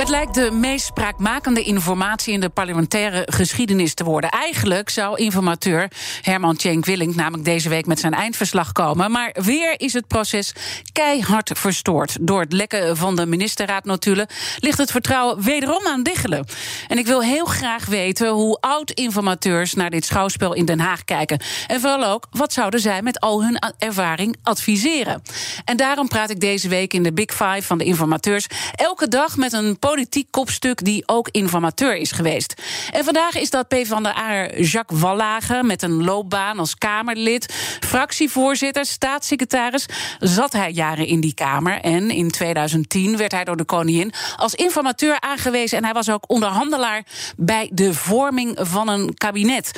Het lijkt de meest spraakmakende informatie in de parlementaire geschiedenis te worden. Eigenlijk zou informateur Herman Tjenk Willink namelijk deze week met zijn eindverslag komen. Maar weer is het proces keihard verstoord. Door het lekken van de ministerraadnotulen ligt het vertrouwen wederom aan diggelen. En ik wil heel graag weten hoe oud-informateurs naar dit schouwspel in Den Haag kijken. En vooral ook, wat zouden zij met al hun ervaring adviseren? En daarom praat ik deze week in de Big Five van de informateurs elke dag met een politiek kopstuk die ook informateur is geweest. En vandaag is dat PvdA Jacques Wallage met een loopbaan als Kamerlid, fractievoorzitter, staatssecretaris. Zat hij jaren in die Kamer en in 2010 werd hij door de koningin als informateur aangewezen en hij was ook onderhandelaar bij de vorming van een kabinet.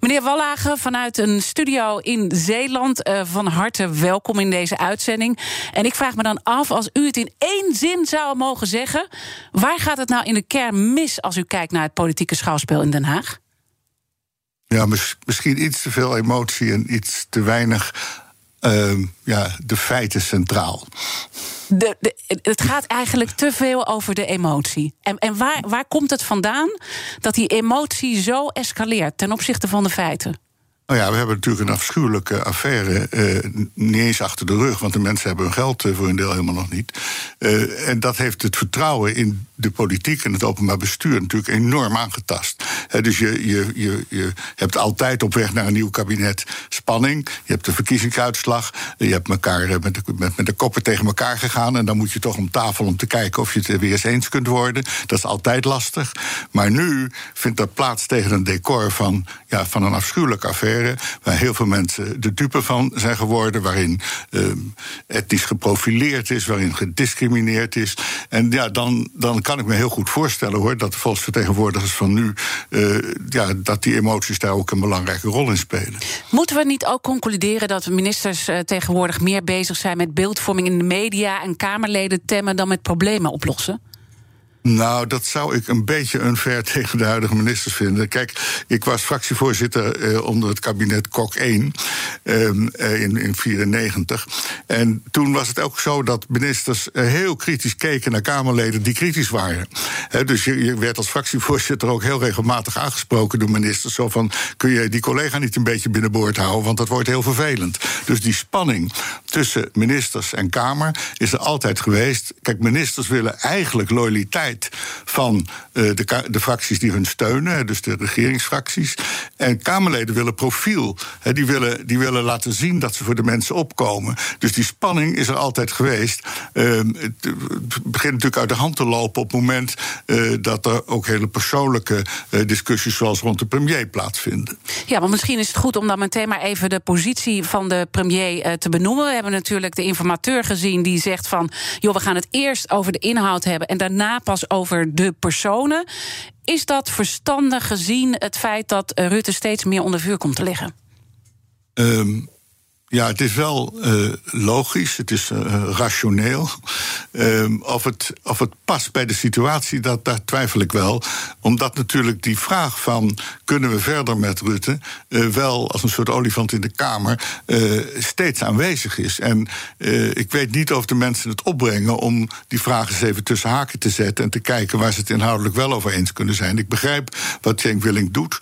Meneer Wallage, vanuit een studio in Zeeland, eh, van harte welkom in deze uitzending. En ik vraag me dan af, als u het in één zin zou mogen zeggen, Waar gaat het nou in de kern mis als u kijkt naar het politieke schouwspel in Den Haag? Ja, misschien iets te veel emotie en iets te weinig uh, ja, de feiten centraal. De, de, het gaat eigenlijk te veel over de emotie. En, en waar, waar komt het vandaan dat die emotie zo escaleert ten opzichte van de feiten? Nou ja, we hebben natuurlijk een afschuwelijke affaire uh, niet eens achter de rug, want de mensen hebben hun geld uh, voor een deel helemaal nog niet. Uh, en dat heeft het vertrouwen in de politiek en het openbaar bestuur natuurlijk enorm aangetast. dus je, je, je, je hebt altijd op weg naar een nieuw kabinet spanning. Je hebt de verkiezingsuitslag. Je hebt elkaar met de, met, met de koppen tegen elkaar gegaan. En dan moet je toch om tafel om te kijken of je het weer eens eens kunt worden. Dat is altijd lastig. Maar nu vindt dat plaats tegen een decor van, ja, van een afschuwelijke affaire waar heel veel mensen de dupe van zijn geworden, waarin uh, etnisch geprofileerd is, waarin gediscrimineerd is. En ja, dan, dan kan ik me heel goed voorstellen hoor, dat de volksvertegenwoordigers van nu, uh, ja, dat die emoties daar ook een belangrijke rol in spelen. Moeten we niet ook concluderen dat ministers uh, tegenwoordig meer bezig zijn met beeldvorming in de media en Kamerleden temmen dan met problemen oplossen? Nou, dat zou ik een beetje unfair tegen de huidige ministers vinden. Kijk, ik was fractievoorzitter eh, onder het kabinet Kok 1 eh, in 1994. En toen was het ook zo dat ministers eh, heel kritisch keken naar Kamerleden die kritisch waren. Dus je, je, werd als fractievoorzitter ook heel regelmatig aangesproken door ministers. Zo van: kun je die collega niet een beetje binnenboord houden? Want dat wordt heel vervelend. Dus die spanning tussen ministers en Kamer is er altijd geweest. Kijk, ministers willen eigenlijk loyaliteit van uh, de, de, fracties die hun steunen, dus de regeringsfracties. En Kamerleden willen profiel. Die, willen, die willen laten zien dat ze voor de mensen opkomen. Dus die spanning is er altijd geweest. Uh, het, begint natuurlijk uit de hand te lopen op het moment uh, dat er ook hele persoonlijke discussies zoals rond de premier plaatsvinden. Ja, maar misschien is het goed om dan meteen maar even de positie van de premier te benoemen. We hebben natuurlijk de informateur gezien die zegt van joh, we gaan het eerst over de inhoud hebben en daarna pas over de personen. Is dat verstandig gezien het feit dat Rutte steeds meer onder vuur komt te liggen? Um, ja, het is wel uh, logisch, het is uh, rationeel. Um, of, het, of het past bij de situatie, dat, daar twijfel ik wel. Omdat natuurlijk die vraag van kunnen we verder met Rutte... Uh, wel als een soort olifant in de Kamer steeds aanwezig is. En ik weet niet of de mensen het opbrengen om die vraag eens even tussen haken te zetten... en te kijken waar ze het inhoudelijk wel over eens kunnen zijn. Ik begrijp wat Cenk Willink doet,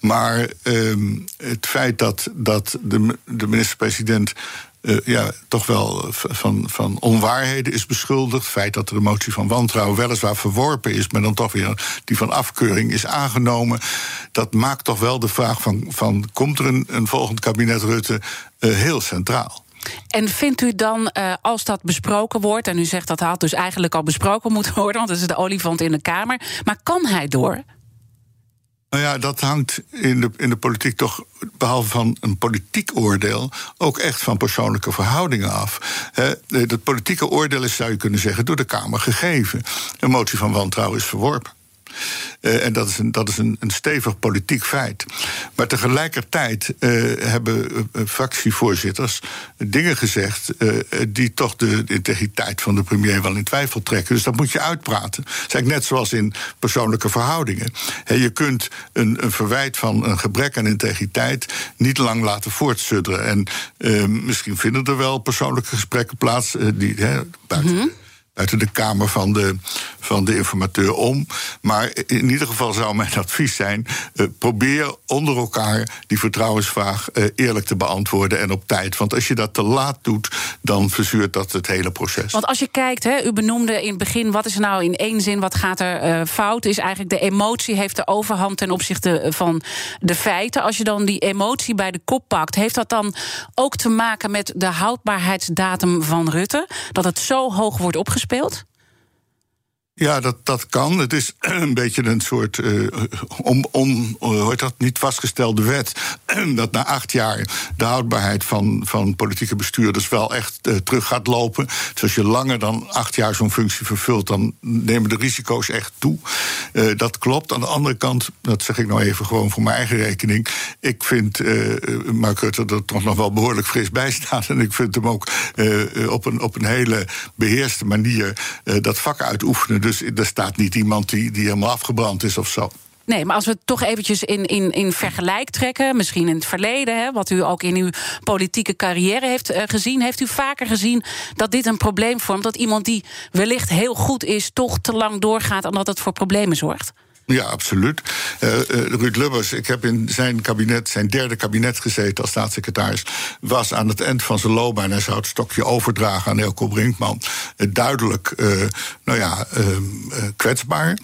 maar um, het feit dat, dat de, de minister president uh, ja, toch wel van, van onwaarheden is beschuldigd. Het feit dat er een motie van wantrouwen weliswaar verworpen is, maar dan toch weer die van afkeuring is aangenomen. Dat maakt toch wel de vraag van, van komt er een, een volgend kabinet Rutte uh, heel centraal. En vindt u dan, als dat besproken wordt, en u zegt dat had dus eigenlijk al besproken moeten worden, want dat is de olifant in de Kamer, maar kan hij door? Nou ja, dat hangt in de, in de politiek toch, behalve van een politiek oordeel, ook echt van persoonlijke verhoudingen af. He, dat politieke oordeel is, zou je kunnen zeggen, door de Kamer gegeven. Een motie van wantrouwen is verworpen. Uh, en dat is, een, dat is een, een stevig politiek feit. Maar tegelijkertijd uh, hebben uh, fractievoorzitters dingen gezegd die toch de, integriteit van de premier wel in twijfel trekken. Dus dat moet je uitpraten. Zeg net zoals in persoonlijke verhoudingen. Je kunt een, een, verwijt van een gebrek aan integriteit niet lang laten voortsudderen. En misschien vinden er wel persoonlijke gesprekken plaats die buiten. -hmm buiten de kamer van de, van de informateur om. Maar in ieder geval zou mijn advies zijn: uh, probeer onder elkaar die vertrouwensvraag uh, eerlijk te beantwoorden en op tijd. Want als je dat te laat doet, dan verzuurt dat het hele proces. Want als je kijkt, hè, u benoemde in het begin wat is er nou in één zin, wat gaat er uh, fout, is eigenlijk de emotie heeft de overhand ten opzichte van de feiten. Als je dan die emotie bij de kop pakt, heeft dat dan ook te maken met de houdbaarheidsdatum van Rutte? Dat het zo hoog wordt opgespeeld? Speelt? Ja, dat, dat kan. Het is een beetje een soort uh, om, om, hoort dat, niet vastgestelde wet. dat na acht jaar de houdbaarheid van, van politieke bestuurders wel echt uh, terug gaat lopen. Dus als je langer dan acht jaar zo'n functie vervult, dan nemen de risico's echt toe. Dat klopt. Aan de andere kant, dat zeg ik nou even gewoon voor mijn eigen rekening. Ik vind Mark Rutte er toch nog wel behoorlijk fris bij staan. En ik vind hem ook op, een, op een hele beheerste manier dat vak uitoefenen. Dus er staat niet iemand die, die helemaal afgebrand is of zo. Nee, maar als we het toch eventjes in, in, in vergelijk trekken, misschien in het verleden, hè, wat u ook in uw politieke carrière heeft uh, gezien, heeft u vaker gezien dat dit een probleem vormt? Dat iemand die wellicht heel goed is, toch te lang doorgaat en dat het voor problemen zorgt? Ja, absoluut. Uh, uh, Ruud Lubbers, ik heb in zijn kabinet, zijn derde kabinet gezeten als staatssecretaris, was aan het eind van zijn loopbaan, hij zou het stokje overdragen aan Elko Brinkman, uh, duidelijk, nou ja, ehm, kwetsbaar.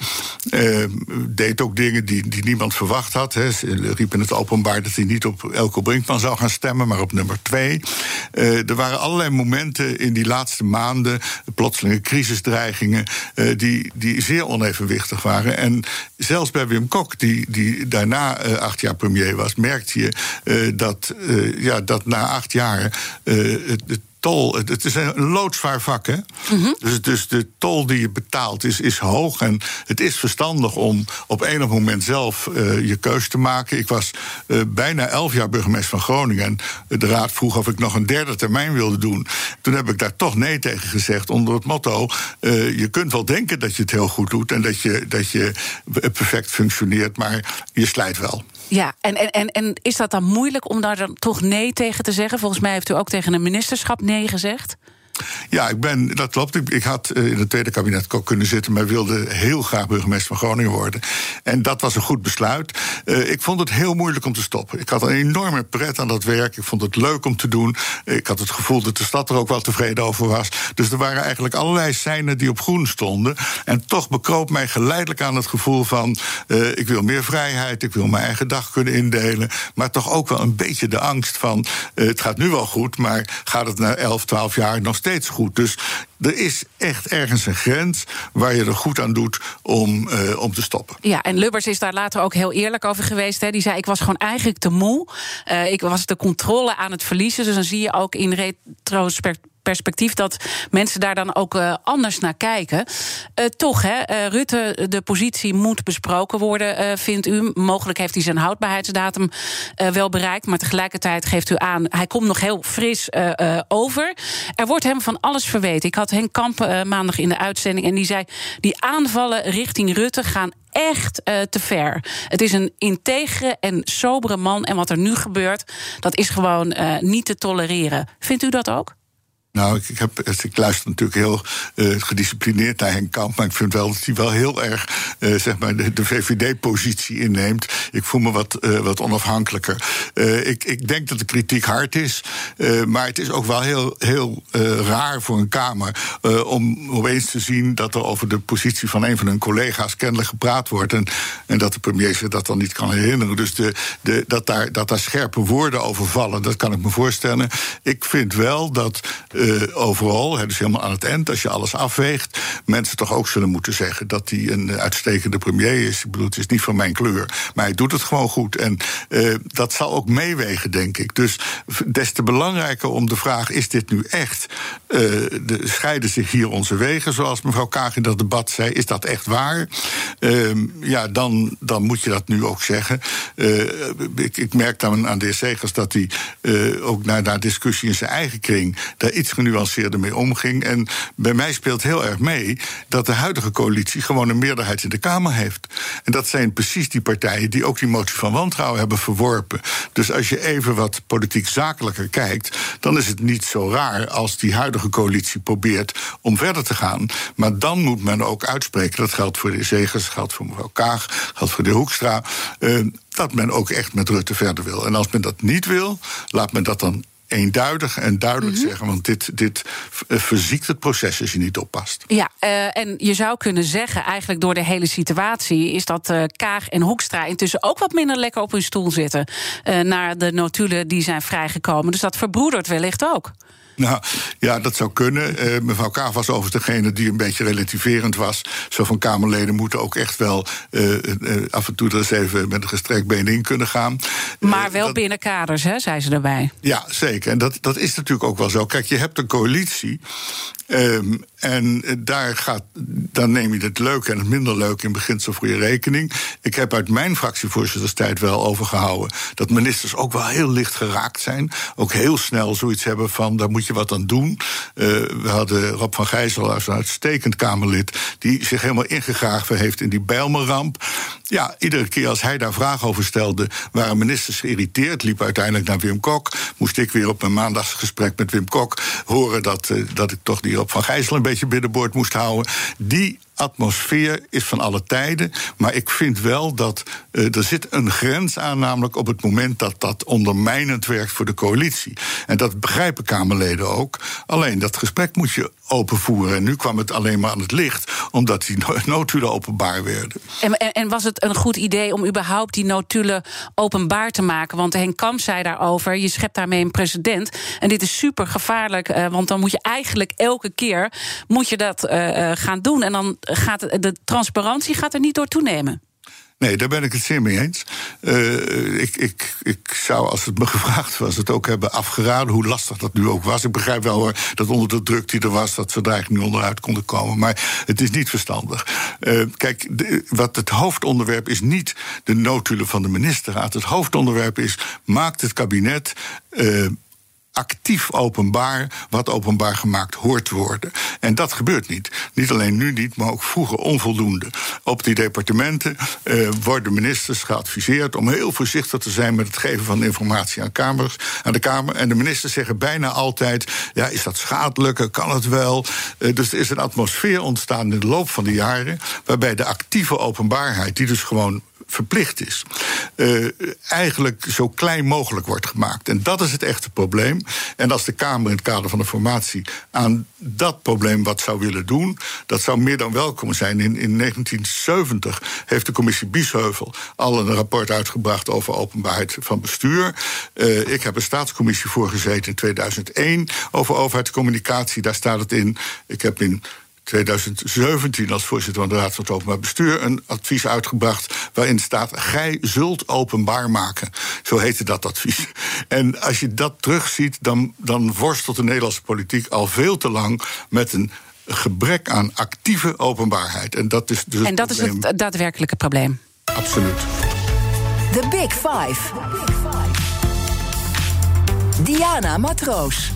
Ehm, deed ook dingen die, die niemand verwacht had. He. Ze riep in het openbaar dat hij niet op Elko Brinkman zou gaan stemmen, maar op nummer twee. er waren allerlei momenten in die laatste maanden, plotselinge crisisdreigingen, die, die zeer onevenwichtig waren. En zelfs bij Wim Kok, die, die daarna uh, acht jaar premier was, merkte je uh, dat, uh, ja, dat na acht jaar het tol. Het is een loodzwaar vak, hè? Mhm. dus, dus de tol die je betaalt is, is hoog. En het is verstandig om op enig moment zelf uh, je keus te maken. Ik was uh, bijna elf jaar burgemeester van Groningen. En de raad vroeg of ik nog een derde termijn wilde doen. Toen heb ik daar toch nee tegen gezegd. Onder het motto: uh, je kunt wel denken dat je het heel goed doet. En dat je, dat je perfect functioneert. Maar je slijt wel. Ja, en, en, en, en is dat dan moeilijk om daar dan toch nee tegen te zeggen? Volgens mij heeft u ook tegen een ministerschap nee gezegd. Ja, ik ben, dat klopt. Ik, had eh, in het tweede kabinet ook kunnen zitten, maar wilde heel graag burgemeester van Groningen worden. En dat was een goed besluit. Uh, ik vond het heel moeilijk om te stoppen. Ik had een enorme pret aan dat werk. Ik vond het leuk om te doen. Ik had het gevoel dat de stad er ook wel tevreden over was. Dus er waren eigenlijk allerlei seinen die op groen stonden. En toch bekroop mij geleidelijk aan het gevoel van: uh, ik wil meer vrijheid, ik wil mijn eigen dag kunnen indelen. Maar toch ook wel een beetje de angst van: het gaat nu wel goed, maar gaat het na 11, 12 jaar nog steeds steeds goed. Dus er is echt ergens een grens waar je er goed aan doet om, uh, om te stoppen. Ja, en Lubbers is daar later ook heel eerlijk over geweest. Hè. Die zei: Ik was gewoon eigenlijk te moe. Uh, ik was de controle aan het verliezen. Dus dan zie je ook in retrospectief perspectief dat mensen daar dan ook uh, anders naar kijken. Toch, hè, Rutte, de positie moet besproken worden, vindt u. Mogelijk heeft hij zijn houdbaarheidsdatum wel bereikt, maar tegelijkertijd geeft u aan, hij komt nog heel fris over. Er wordt hem van alles verweten. Ik had Henk Kamp maandag in de uitzending en die zei: die aanvallen richting Rutte gaan echt uh, te ver. Het is een integere en sobere man. En wat er nu gebeurt, dat is gewoon uh, niet te tolereren. Vindt u dat ook? Nou, ik, heb, ik luister natuurlijk heel uh, gedisciplineerd naar Henk Kamp. Maar ik vind wel dat hij wel heel erg uh, zeg maar de, de VVD-positie inneemt. Ik voel me wat, uh, wat onafhankelijker. ik, ik denk dat de kritiek hard is. maar het is ook wel heel, heel raar voor een Kamer om opeens te zien dat er over de positie van een van hun collega's kennelijk gepraat wordt. En, en dat de premier zich dat dan niet kan herinneren. Dus de, de, dat, daar, dat daar scherpe woorden over vallen, dat kan ik me voorstellen. Ik vind wel dat. Overal, dus helemaal aan het eind, als je alles afweegt, mensen toch ook zullen moeten zeggen dat hij een uitstekende premier is. Ik bedoel, het is niet van mijn kleur, maar hij doet het gewoon goed. En dat zal ook meewegen, denk ik. Dus des te belangrijker om de vraag: is dit nu echt? de, scheiden zich hier onze wegen, zoals mevrouw Kaag in dat debat zei. Is dat echt waar? Ehm, ja, dan, dan moet je dat nu ook zeggen. Ik, ik, merk dan aan de Segers dat hij ook naar, naar discussie in zijn eigen kring daar iets genuanceerder mee omging. En bij mij speelt heel erg mee dat de huidige coalitie gewoon een meerderheid in de Kamer heeft. En dat zijn precies die partijen die ook die motie van wantrouwen hebben verworpen. Dus als je even wat politiek zakelijker kijkt, dan is het niet zo raar als die huidige coalitie probeert om verder te gaan. Maar dan moet men ook uitspreken, dat geldt voor de Zegers, geldt voor mevrouw Kaag, geldt voor de Hoekstra, uh, dat men ook echt met Rutte verder wil. En als men dat niet wil, laat men dat dan eenduidig en duidelijk mhm. zeggen. Want dit, dit eh, verziekt het proces als je niet oppast. Ja, uh, en je zou kunnen zeggen, eigenlijk door de hele situatie... is dat uh, Kaag en Hoekstra intussen ook wat minder lekker op hun stoel zitten... Uh, naar de notulen die zijn vrijgekomen. Dus dat verbroedert wellicht ook. Nou, ja, dat zou kunnen. Uh, mevrouw Kaag was overigens degene die een beetje relativerend was. Zo van Kamerleden moeten ook echt wel uh, uh, af en toe er eens even met een gestrekt been in kunnen gaan. Maar wel binnen kaders, hè, zei ze erbij. Ja, zeker. En dat, dat is natuurlijk ook wel zo. Kijk, je hebt een coalitie. Um, en daar gaat, dan neem je het leuke en het minder leuke in beginsel voor je rekening. Ik heb uit mijn fractievoorzitterstijd wel overgehouden dat ministers ook wel heel licht geraakt zijn. Ook heel snel zoiets hebben van daar moet je wat aan doen. Uh, we hadden Rob van Gijzel als een uitstekend Kamerlid die zich helemaal ingegraven heeft in die Bijlmerramp. Ja, iedere keer als hij daar vragen over stelde, waren ministers geïrriteerd. Liep uiteindelijk naar Wim Kok. Moest ik weer op mijn maandagsgesprek met Wim Kok horen dat, uh, dat ik toch die Rob van Gijzel een beetje binnenboord moest houden. Die atmosfeer is van alle tijden. Maar ik vind wel dat uh, er zit een grens aan, namelijk op het moment dat dat ondermijnend werkt voor de coalitie. En dat begrijpen Kamerleden ook. Alleen dat gesprek moet je openvoeren. En nu kwam het alleen maar aan het licht, omdat die notulen openbaar werden. En, en, was het een goed idee om überhaupt die notulen openbaar te maken? Want Henk Kamp zei daarover: je schept daarmee een president. En dit is super gevaarlijk, uh, want dan moet je eigenlijk elke keer moet je dat uh, gaan doen. En dan gaat de transparantie gaat er niet door toenemen. Nee, daar ben ik het zeer mee eens. Uh, ik, ik, ik zou, als het me gevraagd was, het ook hebben afgeraden, hoe lastig dat nu ook was. Ik begrijp wel hoor, dat onder de druk die er was, dat ze daar niet onderuit konden komen. Maar het is niet verstandig. Uh, kijk, wat het hoofdonderwerp is niet de notulen van de ministerraad. Het hoofdonderwerp is: maakt het kabinet. Uh, actief openbaar wat openbaar gemaakt hoort te worden. En dat gebeurt niet. Niet alleen nu niet, maar ook vroeger onvoldoende. Op die departementen uh, worden ministers geadviseerd om heel voorzichtig te zijn met het geven van informatie aan, kamers, aan de Kamer. En de ministers zeggen bijna altijd: ja, is dat schadelijk? Kan het wel? Uh, dus er is een atmosfeer ontstaan in de loop van de jaren waarbij de actieve openbaarheid, die dus gewoon verplicht is, uh, eigenlijk zo klein mogelijk wordt gemaakt. En dat is het echte probleem. En als de Kamer in het kader van de formatie aan dat probleem wat zou willen doen, dat zou meer dan welkom zijn. In, in 1970 heeft de commissie Biesheuvel al een rapport uitgebracht over openbaarheid van bestuur. Uh, ik heb een staatscommissie voorgezeten in 2001 over overheidscommunicatie. Daar staat het in. Ik heb in 2017 als voorzitter van de Raad van het Openbaar Bestuur een advies uitgebracht waarin staat: Gij zult openbaar maken. Zo heette dat advies. En als je dat terugziet, dan, dan worstelt de Nederlandse politiek al veel te lang met een gebrek aan actieve openbaarheid. En dat is, dus en dat is het daadwerkelijke probleem. Absoluut. The Big Five. Diana Matroos.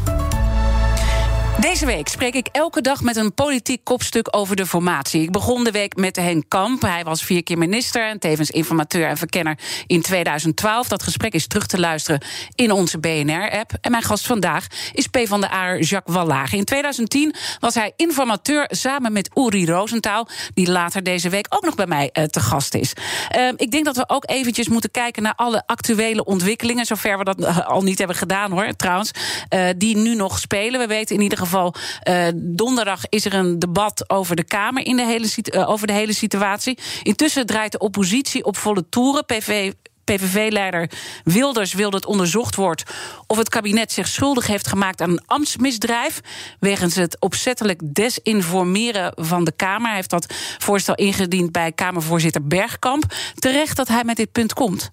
Deze week spreek ik elke dag met een politiek kopstuk over de formatie. Ik begon de week met Henk Kamp. Hij was vier keer minister en tevens informateur en verkenner in 2012. Dat gesprek is terug te luisteren in onze BNR-app. En mijn gast vandaag is P van de A Jacques Wallage. In 2010 was hij informateur samen met Uri Rosenthal... die later deze week ook nog bij mij uh, te gast is. Uh, ik denk dat we ook eventjes moeten kijken naar alle actuele ontwikkelingen... zover we dat uh, al niet hebben gedaan, hoor, trouwens, uh, die nu nog spelen. We weten in ieder geval geval, uh, donderdag is er een debat over de Kamer in de hele, uh, over de hele situatie. Intussen draait de oppositie op volle toeren. PV, PVV-leider Wilders wil dat onderzocht wordt of het kabinet zich schuldig heeft gemaakt aan een ambtsmisdrijf. wegens het opzettelijk desinformeren van de Kamer. Hij heeft dat voorstel ingediend bij Kamervoorzitter Bergkamp. Terecht dat hij met dit punt komt.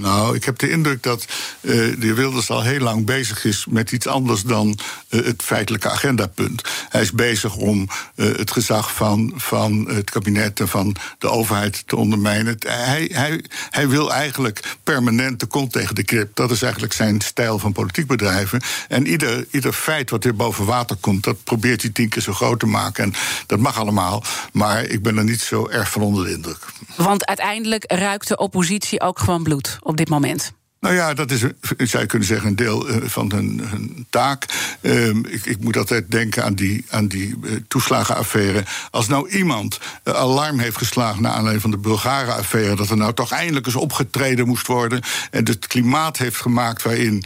Nou, ik heb de indruk dat uh, de heer Wilders al heel lang bezig is met iets anders dan uh, het feitelijke agendapunt. Hij is bezig om uh, het gezag van, van het kabinet en van de overheid te ondermijnen. Hij, hij, hij wil eigenlijk permanent de kont tegen de krip. Dat is eigenlijk zijn stijl van politiek bedrijven. En ieder, ieder feit wat weer boven water komt, dat probeert hij tien keer zo groot te maken. En dat mag allemaal, maar ik ben er niet zo erg van onder de indruk. Want uiteindelijk ruikt de oppositie ook gewoon bloed op dit moment? Nou ja, dat is, zou je kunnen zeggen, een deel eh, van hun, taak. Uh, ik, ik, moet altijd denken aan die, aan die uh, toeslagenaffaire. Als nou iemand uh, alarm heeft geslagen naar aanleiding van de Bulgaren-affaire... dat er nou toch eindelijk eens opgetreden moest worden... en het klimaat heeft gemaakt waarin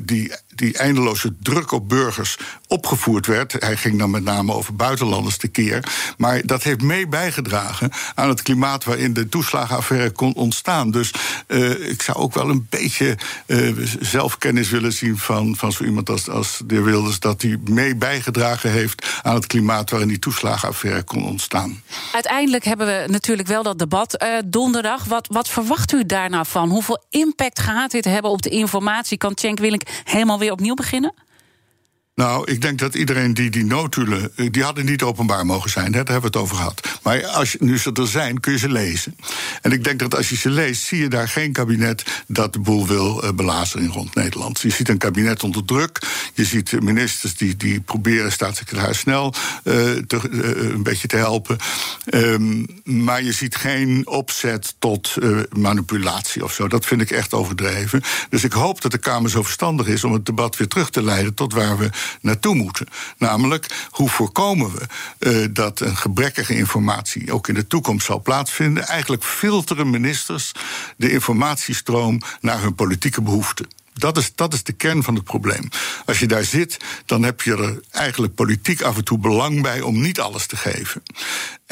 die die eindeloze druk op burgers opgevoerd werd. Hij ging dan met name over buitenlanders tekeer. Maar dat heeft mee bijgedragen aan het klimaat waarin de toeslagenaffaire kon ontstaan. Dus uh, ik zou ook wel een beetje uh, zelfkennis willen zien van, van zo iemand als, als de heer Wilders. Dat hij mee bijgedragen heeft aan het klimaat waarin die toeslagenaffaire kon ontstaan. Uiteindelijk hebben we natuurlijk wel dat debat uh, donderdag. Wat, wat verwacht u daar nou van? Hoeveel impact gaat dit hebben op de informatie? Kan Cenk Willink helemaal weer opnieuw beginnen? Nou, ik denk dat iedereen die die notulen. Eh, die hadden niet openbaar mogen zijn, daar hebben we het over gehad. Maar als nu ze er zijn, kun je ze lezen. En ik denk dat als je ze leest, zie je daar geen kabinet dat de boel wil uh, in rond Nederland. Je ziet een kabinet onder druk. Je ziet ministers die, die proberen staatssecretaris snel uh, een beetje te helpen. Um, maar je ziet geen opzet tot manipulatie of zo. Dat vind ik echt overdreven. Dus ik hoop dat de Kamer zo verstandig is om het debat weer terug te leiden tot waar we naartoe moeten. Namelijk, hoe voorkomen we uh, dat een gebrekkige informatie ook in de toekomst zal plaatsvinden? Eigenlijk filteren ministers de informatiestroom naar hun politieke behoeften. Dat is, dat is de kern van het probleem. Als je daar zit, dan heb je er eigenlijk politiek af en toe belang bij om niet alles te geven.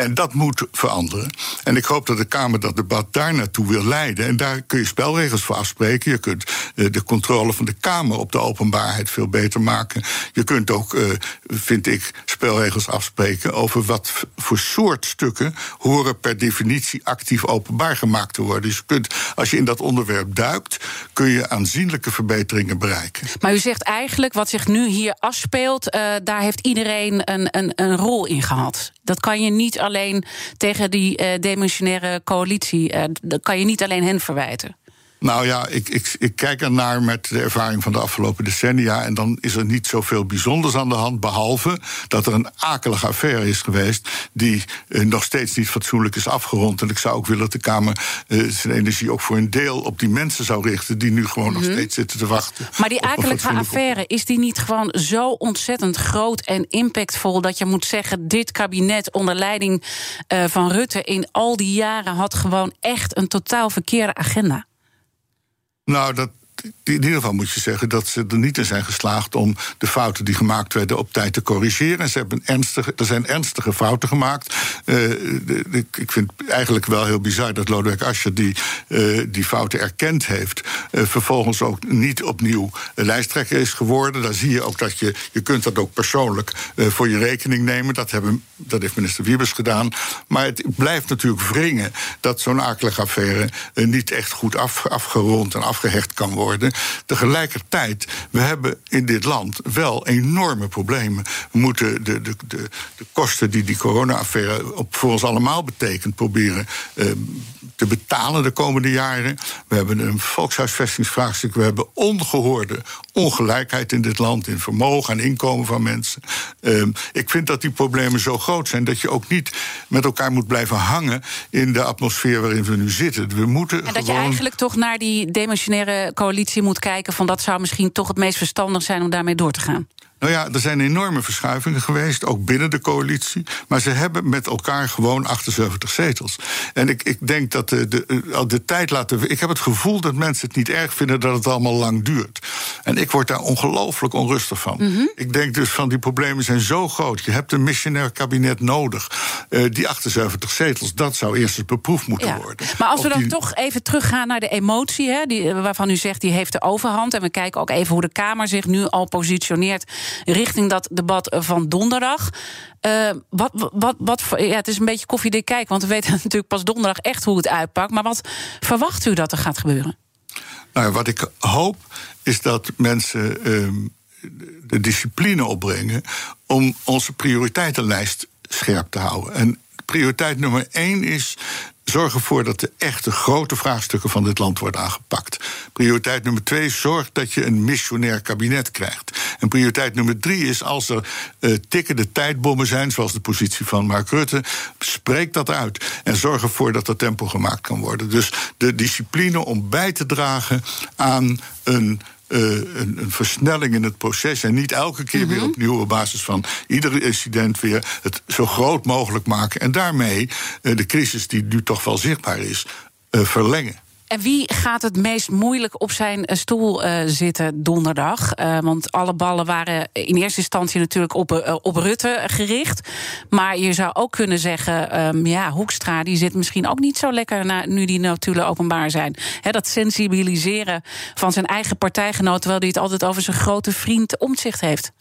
En dat moet veranderen. En ik hoop dat de Kamer dat debat daar naartoe wil leiden. En daar kun je spelregels voor afspreken. Je kunt uh, de controle van de Kamer op de openbaarheid veel beter maken. Je kunt ook, uh, vind ik, spelregels afspreken over wat voor soort stukken horen per definitie actief openbaar gemaakt te worden. Dus kunt, als je in dat onderwerp duikt, kun je aanzienlijke verbeteringen bereiken. Maar u zegt eigenlijk, wat zich nu hier afspeelt, uh, daar heeft iedereen een, een, een rol in gehad. Dat kan je niet alleen tegen die uh, demissionaire coalitie, uh, dat kan je niet alleen hen verwijten. Nou ja, ik, ik, ik kijk ernaar met de ervaring van de afgelopen decennia. En dan is er niet zoveel bijzonders aan de hand. Behalve dat er een akelige affaire is geweest. die eh, nog steeds niet fatsoenlijk is afgerond. En ik zou ook willen dat de Kamer eh, zijn energie ook voor een deel op die mensen zou richten. die nu gewoon nog steeds zitten te wachten. Maar die akelige affaire, is die niet gewoon zo ontzettend groot en impactvol. dat je moet zeggen: dit kabinet onder leiding uh, van Rutte. in al die jaren had gewoon echt een totaal verkeerde agenda? Nou, dat, in ieder geval moet je zeggen dat ze er niet in zijn geslaagd om de fouten die gemaakt werden op tijd te corrigeren. Ze hebben ernstige, er zijn ernstige fouten gemaakt. De, ik vind het eigenlijk wel heel bizar dat Lodewijk Asscher die, uh, die fouten erkend heeft. Uh, vervolgens ook niet opnieuw lijsttrekker is geworden. Daar zie je ook dat je, je kunt dat ook persoonlijk voor je rekening nemen. Dat, hebben, dat heeft minister Wiebes gedaan. Maar het blijft natuurlijk wringen dat zo'n akelige affaire niet echt goed af, afgerond en afgehecht kan worden Tegelijkertijd, we hebben in dit land wel enorme problemen. We moeten de, de, de, de kosten die die corona-affaire voor ons allemaal betekent, proberen uh, te betalen de komende jaren. We hebben een volkshuisvestingsvraagstuk. We hebben ongehoorde ongelijkheid in dit land in vermogen en inkomen van mensen. Uh, ik vind dat die problemen zo groot zijn dat je ook niet met elkaar moet blijven hangen in de atmosfeer waarin we nu zitten. We moeten en dat je eigenlijk toch naar die demissionaire coalitie moet kijken van dat zou misschien toch het meest verstandig zijn om daarmee door te gaan. Nou ja, er zijn enorme verschuivingen geweest, ook binnen de coalitie. Maar ze hebben met elkaar gewoon 78 zetels. En ik, ik denk dat de, de, de tijd laten. Ik heb het gevoel dat mensen het niet erg vinden dat het allemaal lang duurt. En ik word daar ongelooflijk onrustig van. Mhm. Ik denk dus van die problemen zijn zo groot. Je hebt een missionair kabinet nodig. Uh, die 78 zetels, dat zou eerst eens beproefd moeten Ja. worden. Maar als we dan die- toch even teruggaan naar de emotie, hè, die, waarvan u zegt die heeft de overhand. En we kijken ook even hoe de Kamer zich nu al positioneert richting dat debat van donderdag. Eh, wat, wat, wat, ja, het is een beetje koffiedik kijken, want we weten natuurlijk pas donderdag echt hoe het uitpakt. Maar wat verwacht u dat er gaat gebeuren? Nou, wat ik hoop is dat mensen ehm, de discipline opbrengen om onze prioriteitenlijst scherp te houden. En prioriteit nummer één is. Zorg ervoor dat de echte grote vraagstukken van dit land worden aangepakt. Prioriteit nummer twee, zorg dat je een missionair kabinet krijgt. En prioriteit nummer drie is als er eh, tikkende tijdbommen zijn, zoals de positie van Mark Rutte, spreek dat uit. En zorg ervoor dat er tempo gemaakt kan worden. Dus de discipline om bij te dragen aan een. Eh, een, een versnelling in het proces. En niet elke keer weer opnieuw op basis van ieder incident weer het zo groot mogelijk maken. En daarmee eh, de crisis die nu toch wel zichtbaar is, eh, verlengen. En wie gaat het meest moeilijk op zijn eh, stoel eh, zitten donderdag? Eh, want alle ballen waren in eerste instantie natuurlijk op, op Rutte gericht. Maar je zou ook kunnen zeggen, ehm, ja, Hoekstra die zit misschien ook niet zo lekker na, nu die notulen openbaar zijn. Hè, dat sensibiliseren van zijn eigen partijgenoten, terwijl hij het altijd over zijn grote vriend omzicht heeft.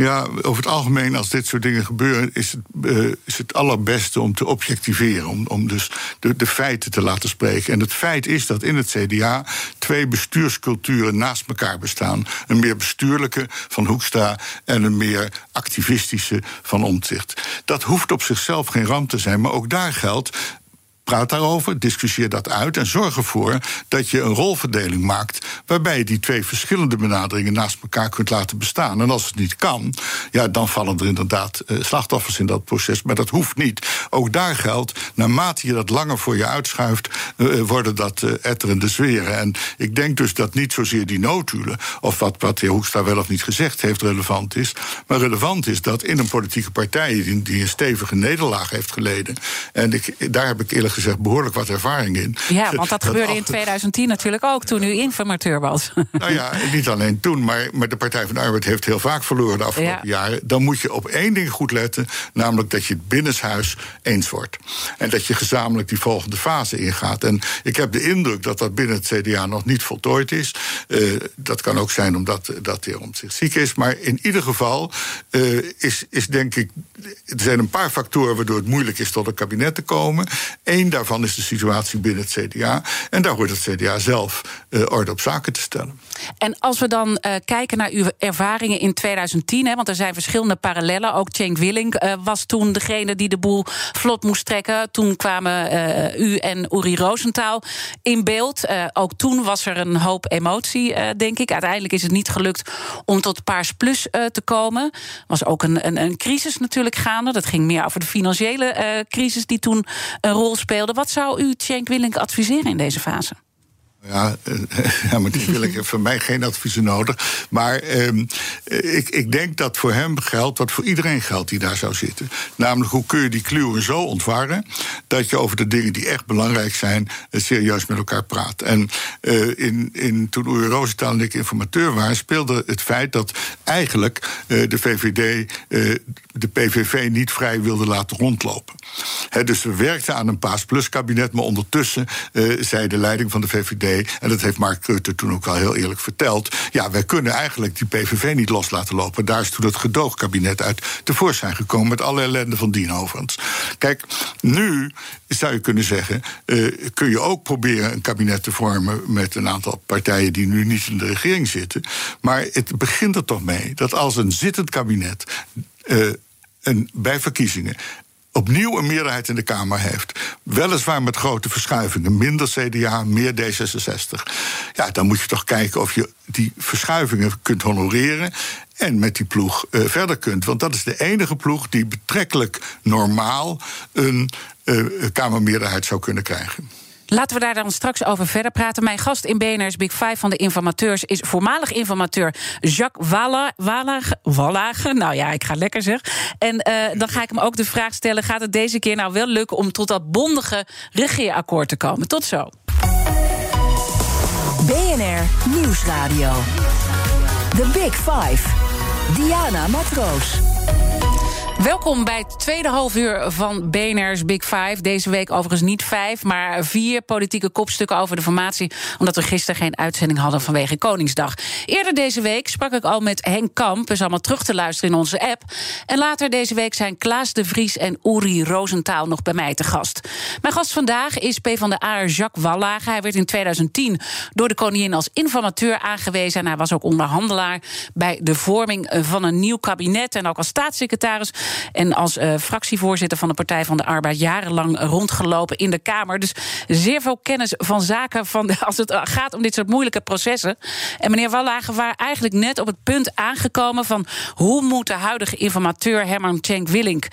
Ja, over het algemeen, als dit soort dingen gebeuren, is het, eh, is het allerbeste om te objectiveren. Om, om dus de, de feiten te laten spreken. En het feit is dat in het CDA twee bestuursculturen naast elkaar bestaan: een meer bestuurlijke van Hoekstra en een meer activistische van Omtzigt. Dat hoeft op zichzelf geen ramp te zijn, maar ook daar geldt. Praat daarover, discussieer dat uit en zorg ervoor dat je een rolverdeling maakt waarbij je die twee verschillende benaderingen naast elkaar kunt laten bestaan. En als het niet kan, ja, dan vallen er inderdaad eh, slachtoffers in dat proces, maar dat hoeft niet. Ook daar geldt, naarmate je dat langer voor je uitschuift, eh, worden dat eh, etterende zweren. En ik denk dus dat niet zozeer die notulen, of wat, wat de heer Hoekstra wel of niet gezegd heeft, relevant is. Maar relevant is dat in een politieke partij die, die een stevige nederlaag heeft geleden. En ik, daar heb ik eerlijk gezegd behoorlijk wat ervaring in. Ja, want dat gebeurde in achter- 2010 natuurlijk ook, toen u informateur was. nou ja, niet alleen toen, maar, maar de Partij van de Arbeid heeft heel vaak verloren de afgelopen Ja. jaren. Dan moet je op één ding goed letten, namelijk dat je het binnenshuis eens wordt. En dat je gezamenlijk die volgende fase ingaat. En ik heb de indruk dat dat binnen het CDA nog niet voltooid is. Eh, dat kan ook zijn omdat dat de heer Omtzigt ziek is. Maar in ieder geval eh, is, is denk ik. Er zijn een paar factoren waardoor het moeilijk is tot een kabinet te komen. Eén daarvan is de situatie binnen het CDA. En daar hoort het CDA zelf eh, orde op zaken te stellen. En als we dan eh, kijken naar uw ervaringen in 2010, hè, want er zijn verschillende parallellen. Ook Cenk Willink eh, was toen degene die de boel vlot moest trekken. Toen kwamen u en Uri Rosenthal in beeld. Ook toen was er een hoop emotie, denk ik. Uiteindelijk is het niet gelukt om tot Paars Plus te komen. was ook een, een, een crisis natuurlijk gaande. Dat ging meer over de financiële crisis die toen een rol speelde. Wat zou u Cenk Willink adviseren in deze fase? Ja, eh, ja, maar die wil ik van mij geen adviezen nodig. Maar ehm, eh, ik, ik denk dat voor hem geldt wat voor iedereen geldt die daar zou zitten. Namelijk, hoe kun je die kluwen zo ontwarren dat je over de dingen die echt belangrijk zijn, eh, serieus met elkaar praat. En eh, in, in, toen Uri Rosenthal en ik informateur waren, speelde het feit dat eigenlijk eh, de VVD de PVV niet vrij wilde laten rondlopen. Dus we werkten aan een Paas Plus kabinet, maar ondertussen eh, zei de leiding van de VVD, en dat heeft Mark Rutte toen ook al heel eerlijk verteld, ja, wij kunnen eigenlijk die PVV niet los laten lopen. Daar is toen het gedoogkabinet uit tevoorschijn gekomen met alle ellende van dien overigens. Kijk, nu zou je kunnen zeggen, eh, kun je ook proberen een kabinet te vormen met een aantal partijen die nu niet in de regering zitten. Maar het begint er toch mee dat als een zittend kabinet eh, een, bij verkiezingen opnieuw een meerderheid in de Kamer heeft. Weliswaar met grote verschuivingen. Minder CDA, meer D66. Ja, dan moet je toch kijken of je die verschuivingen kunt honoreren. En met die ploeg eh, verder kunt. Want dat is de enige ploeg die betrekkelijk normaal een eh, Kamermeerderheid zou kunnen krijgen. Laten we daar dan straks over verder praten. Mijn gast in BNR's Big Five van de informateurs is voormalig informateur Jacques Wallage. Nou ja, ik ga lekker zeg. En uh, dan ga ik hem ook de vraag stellen: gaat het deze keer nou wel lukken om tot dat bondige regeerakkoord te komen? Tot zo. BNR Nieuwsradio. The Big Five. Diana Matroos. Welkom bij het tweede halfuur van BNR's Big Five. Deze week overigens niet vijf, maar vier politieke kopstukken over de formatie. Omdat we gisteren geen uitzending hadden vanwege Koningsdag. Eerder deze week sprak ik al met Henk Kamp. Is allemaal terug te luisteren in onze app. En later deze week zijn Klaas de Vries en Uri Roosentaal nog bij mij te gast. Mijn gast vandaag is P van de A Jacques Wallage. Hij werd in 2010 door de koningin als informateur aangewezen. En hij was ook onderhandelaar bij de vorming van een nieuw kabinet. En ook als staatssecretaris. En als uh, fractievoorzitter van de Partij van de Arbeid jarenlang rondgelopen in de Kamer. Dus zeer veel kennis van zaken van als het gaat om dit soort moeilijke processen. En meneer Wallagen waren eigenlijk net op het punt aangekomen van hoe moet de huidige informateur Herman Cenk Willink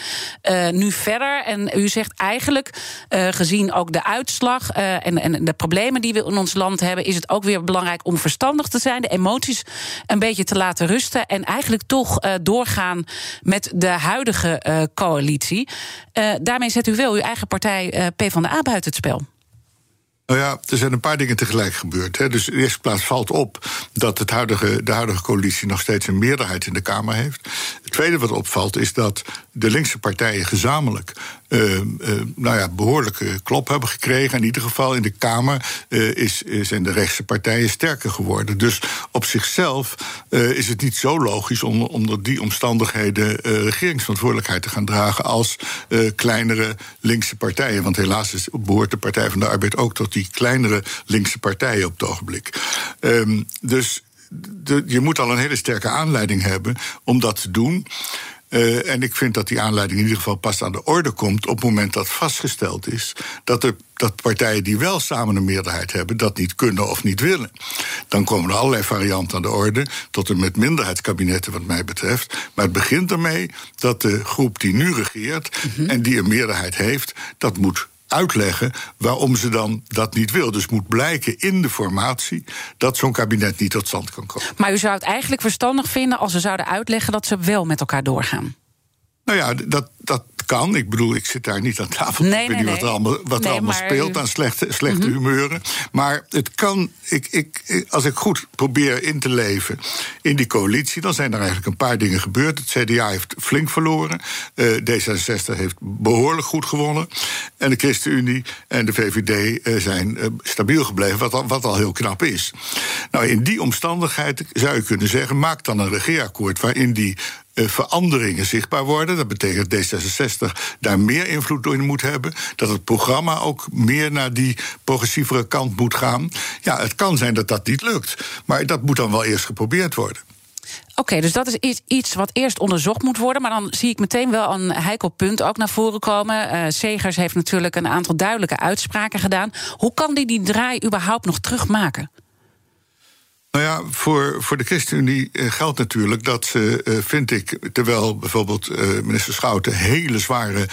uh, nu verder? En u zegt eigenlijk, gezien ook de uitslag en, en de problemen die we in ons land hebben, is het ook weer belangrijk om verstandig te zijn, de emoties een beetje te laten rusten en eigenlijk toch doorgaan met de huidige huidige uh, coalitie. Uh, daarmee zet u wel uw eigen partij uh, PvdA buiten het spel. Nou ja, er zijn een paar dingen tegelijk gebeurd. Hè. Dus eerste plaats valt op dat het huidige, de huidige coalitie nog steeds een meerderheid in de Kamer heeft. Het tweede wat opvalt is dat de linkse partijen gezamenlijk uh, uh, nou ja, behoorlijke klop hebben gekregen. In ieder geval in de Kamer uh, is, zijn de rechtse partijen sterker geworden. Dus op zichzelf is het niet zo logisch om onder die omstandigheden regeringsverantwoordelijkheid te gaan dragen als kleinere linkse partijen. Want helaas behoort de Partij van de Arbeid ook tot die kleinere linkse partijen op het ogenblik. Um, dus de, je moet al een hele sterke aanleiding hebben om dat te doen. Uh, en ik vind dat die aanleiding in ieder geval pas aan de orde komt op het moment dat vastgesteld is dat, er, dat partijen die wel samen een meerderheid hebben, dat niet kunnen of niet willen. Dan komen er allerlei varianten aan de orde, tot en met minderheidskabinetten, wat mij betreft. Maar het begint ermee dat de groep die nu regeert mm -hmm. en die een meerderheid heeft, dat moet uitleggen waarom ze dan dat niet wil. Dus moet blijken in de formatie dat zo'n kabinet niet tot stand kan komen. Maar u zou het eigenlijk verstandig vinden als ze zouden uitleggen dat ze wel met elkaar doorgaan? Nou ja, dat, dat kan. Ik bedoel, ik zit daar niet aan tafel. Nee, ik weet nee, niet wat er allemaal, wat er allemaal speelt aan slechte, slechte mm -hmm. humeuren. Maar het kan, ik, ik, als ik goed probeer in te leven in die coalitie, dan zijn er eigenlijk een paar dingen gebeurd. Het CDA heeft flink verloren. Uh, D66 heeft behoorlijk goed gewonnen. En de ChristenUnie en de VVD uh, zijn uh, stabiel gebleven, wat al, wat al heel knap is. Nou, in die omstandigheid zou je kunnen zeggen: maak dan een regeerakkoord waarin die veranderingen zichtbaar worden. Dat betekent dat D66 daar meer invloed in moet hebben. Dat het programma ook meer naar die progressievere kant moet gaan. Ja, het kan zijn dat dat niet lukt. Maar dat moet dan wel eerst geprobeerd worden. Oké, dus dat is iets wat eerst onderzocht moet worden. Maar dan zie ik meteen wel een heikel punt ook naar voren komen. Uh, Segers heeft natuurlijk een aantal duidelijke uitspraken gedaan. Hoe kan die die draai überhaupt nog terugmaken? Nou ja, voor, voor de ChristenUnie geldt natuurlijk dat ze, uh, vind ik, terwijl bijvoorbeeld uh, minister Schouten hele zware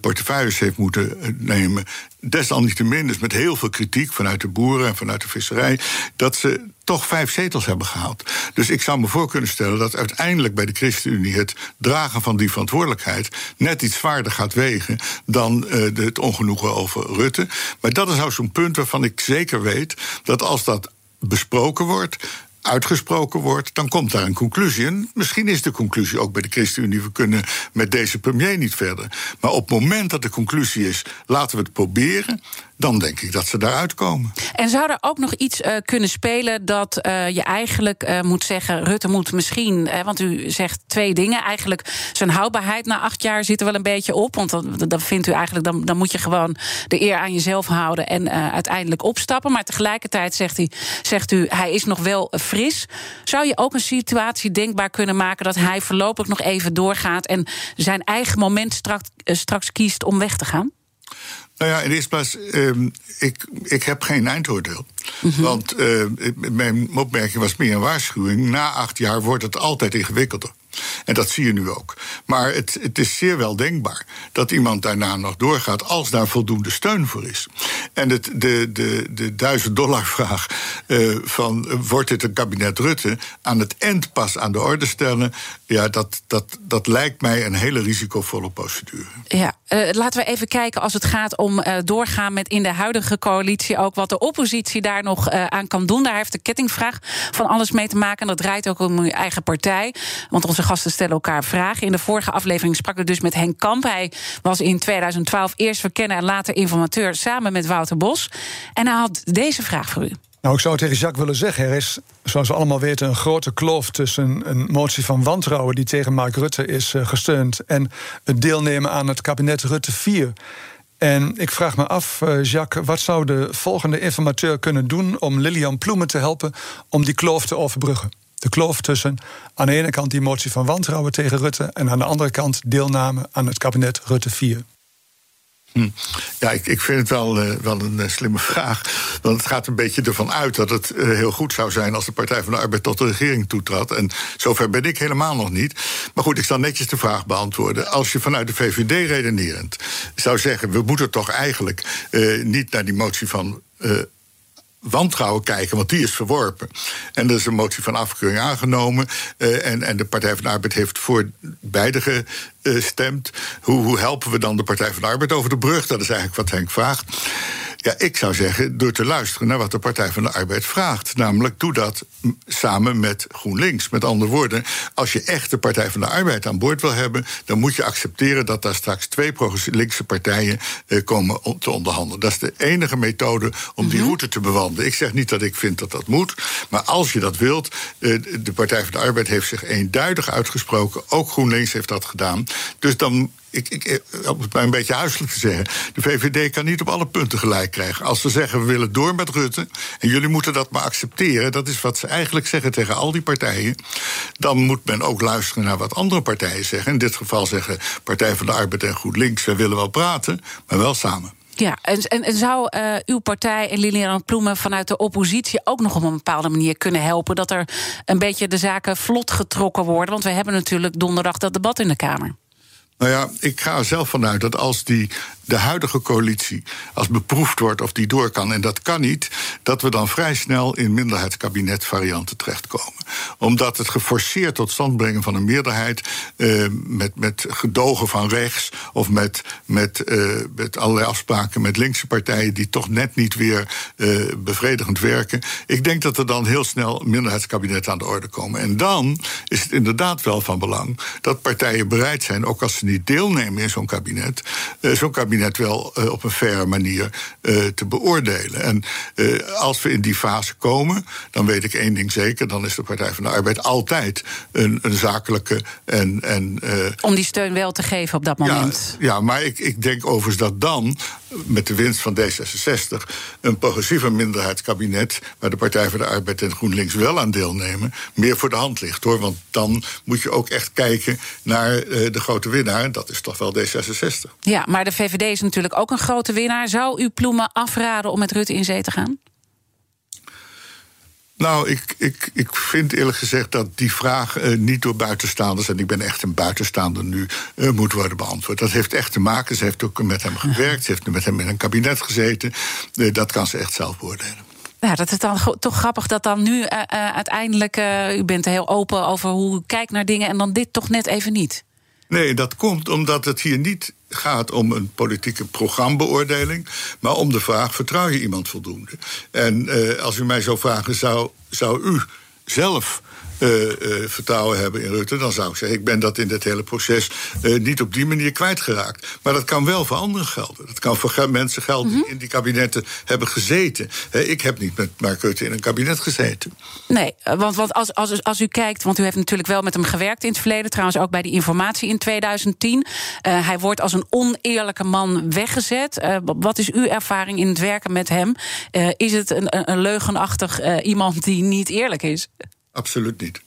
portefeuilles heeft moeten nemen, desalniettemin, dus met heel veel kritiek vanuit de boeren en vanuit de visserij, dat ze toch vijf zetels hebben gehaald. Dus ik zou me voor kunnen stellen dat uiteindelijk bij de ChristenUnie het dragen van die verantwoordelijkheid net iets zwaarder gaat wegen dan het ongenoegen over Rutte. Maar dat is nou zo'n punt waarvan ik zeker weet dat als dat besproken wordt, uitgesproken wordt, dan komt daar een conclusie. En misschien is de conclusie ook bij de ChristenUnie: we kunnen met deze premier niet verder. Maar op het moment dat de conclusie is: laten we het proberen, dan denk ik dat ze daaruit komen. En zou er ook nog iets uh, kunnen spelen dat uh, je eigenlijk uh, moet zeggen: Rutte moet misschien, want u zegt twee dingen. Eigenlijk zijn houdbaarheid na acht jaar zit er wel een beetje op. Want dan, vindt u eigenlijk, dan, dan moet je gewoon de eer aan jezelf houden en uiteindelijk opstappen. Maar tegelijkertijd zegt, hij, zegt u: hij is nog wel Zou je ook een situatie denkbaar kunnen maken dat hij voorlopig nog even doorgaat en zijn eigen moment straks, straks kiest om weg te gaan? Nou ja, in de eerste plaats, uh, ik, ik heb geen eindoordeel. Mm -hmm. Want uh, mijn opmerking was meer een waarschuwing. Na acht jaar wordt het altijd ingewikkelder. En dat zie je nu ook. Maar het, het is zeer wel denkbaar dat iemand daarna nog doorgaat als daar voldoende steun voor is. En het, de, de, de duizend dollar vraag uh, van wordt dit een kabinet Rutte aan het eind pas aan de orde stellen, ja, dat, dat, dat lijkt mij een hele risicovolle procedure. Ja, uh, laten we even kijken als het gaat om doorgaan met in de huidige coalitie ook wat de oppositie daar nog aan kan doen. Daar heeft de kettingvraag van alles mee te maken. En dat draait ook om uw eigen partij. Want onze gasten stellen elkaar vragen. In de vorige aflevering sprak ik dus met Henk Kamp. Hij was in 2012 eerst verkennen en later informateur samen met Wouter En hij had deze vraag voor u. Nou, ik zou tegen Jacques willen zeggen: er is, zoals we allemaal weten, een grote kloof tussen een motie van wantrouwen die tegen Mark Rutte is uh, gesteund en het deelnemen aan het kabinet Rutte 4. En ik vraag me af, uh, Jacques, wat zou de volgende informateur kunnen doen om Lilian Ploemen te helpen om die kloof te overbruggen? De kloof tussen aan de ene kant die motie van wantrouwen tegen Rutte en aan de andere kant deelname aan het kabinet Rutte 4. Hm. Ja, ik, ik vind het wel, uh, wel een uh, slimme vraag. Want het gaat een beetje ervan uit dat het uh, heel goed zou zijn als de Partij van de Arbeid tot de regering toetrad. En zover ben ik helemaal nog niet. Maar goed, ik zal netjes de vraag beantwoorden. Als je vanuit de VVD redenerend zou zeggen: we moeten toch eigenlijk niet naar die motie van wantrouwen kijken, want die is verworpen. En er is een motie van afkeuring aangenomen. Uh, en, en de Partij van de Arbeid heeft voor beide gestemd. Hoe, hoe helpen we dan de Partij van de Arbeid over de brug? Dat is eigenlijk wat Henk vraagt. Ja, ik zou zeggen, door te luisteren naar wat de Partij van de Arbeid vraagt. Namelijk, doe dat samen met GroenLinks. Met andere woorden, als je echt de Partij van de Arbeid aan boord wil hebben, dan moet je accepteren dat daar straks twee linkse partijen eh, komen te onderhandelen. Dat is de enige methode om die mhm. route te bewandelen. Ik zeg niet dat ik vind dat dat moet, maar als je dat wilt, eh, de Partij van de Arbeid heeft zich eenduidig uitgesproken. Ook GroenLinks heeft dat gedaan. Dus dan ik, ik, om het maar een beetje huiselijk te zeggen. De VVD kan niet op alle punten gelijk krijgen. Als ze zeggen we willen door met Rutte. en jullie moeten dat maar accepteren. dat is wat ze eigenlijk zeggen tegen al die partijen. dan moet men ook luisteren naar wat andere partijen zeggen. In dit geval zeggen Partij van de Arbeid en GroenLinks. we willen wel praten, maar wel samen. Ja, en, en, zou uh, uw partij en Lilian Ploemen vanuit de oppositie ook nog op een bepaalde manier kunnen helpen dat er een beetje de zaken vlot getrokken worden? Want we hebben natuurlijk donderdag dat debat in de Kamer. Nou ja, ik ga er zelf vanuit dat als die de huidige coalitie, als beproefd wordt of die door kan, en dat kan niet, dat we dan vrij snel in minderheidskabinetvarianten terechtkomen. Omdat het geforceerd tot stand brengen van een meerderheid uh, met, met gedogen van rechts of met, met, uh, met allerlei afspraken met linkse partijen die toch net niet weer uh, bevredigend werken. Ik denk dat er dan heel snel minderheidskabinetten aan de orde komen. En dan is het inderdaad wel van belang dat partijen bereid zijn, ook als ze niet deelnemen in zo'n kabinet, zo'n kabinet kabinet wel uh, op een faire manier uh, te beoordelen. En uh, als we in die fase komen, dan weet ik één ding zeker: dan is de Partij van de Arbeid altijd een, een zakelijke en. en Om die steun wel te geven op dat moment. Ja, ja maar ik, ik denk overigens dat dan, met de winst van D66, een progressieve minderheidskabinet, waar de Partij van de Arbeid en GroenLinks wel aan deelnemen, meer voor de hand ligt hoor. Want dan moet je ook echt kijken naar de grote winnaar, dat is toch wel D66. Ja, maar de VVD is natuurlijk ook een grote winnaar. Zou u Ploemen afraden om met Rutte in zee te gaan? Nou, ik, ik, ik vind eerlijk gezegd dat die vraag uh, niet door buitenstaanders, en ik ben echt een buitenstaander nu, uh, moet worden beantwoord. Dat heeft echt te maken. Ze heeft ook met hem gewerkt, ze heeft met hem in een kabinet gezeten. Uh, dat kan ze echt zelf beoordelen. Ja, dat is dan toch grappig dat dan nu uiteindelijk. u bent heel open over hoe u kijkt naar dingen en dan dit toch net even niet. Nee, dat komt omdat het hier niet gaat om een politieke programbeoordeling, maar om de vraag: vertrouw je iemand voldoende? En uh, als u mij zou vragen, zou, zou u zelf uh, uh, vertrouwen hebben in Rutte, dan zou ik zeggen: ik ben dat in dit hele proces uh, niet op die manier kwijtgeraakt. Maar dat kan wel voor anderen gelden. Dat kan voor mensen gelden die mhm. in die kabinetten hebben gezeten. ik heb niet met Mark Rutte in een kabinet gezeten. Nee, want, want als, als, als u kijkt, want u heeft natuurlijk wel met hem gewerkt in het verleden, trouwens ook bij die informatie in 2010. hij wordt als een oneerlijke man weggezet. wat is uw ervaring in het werken met hem? is het een, een leugenachtig iemand die niet eerlijk is? Absoluut niet.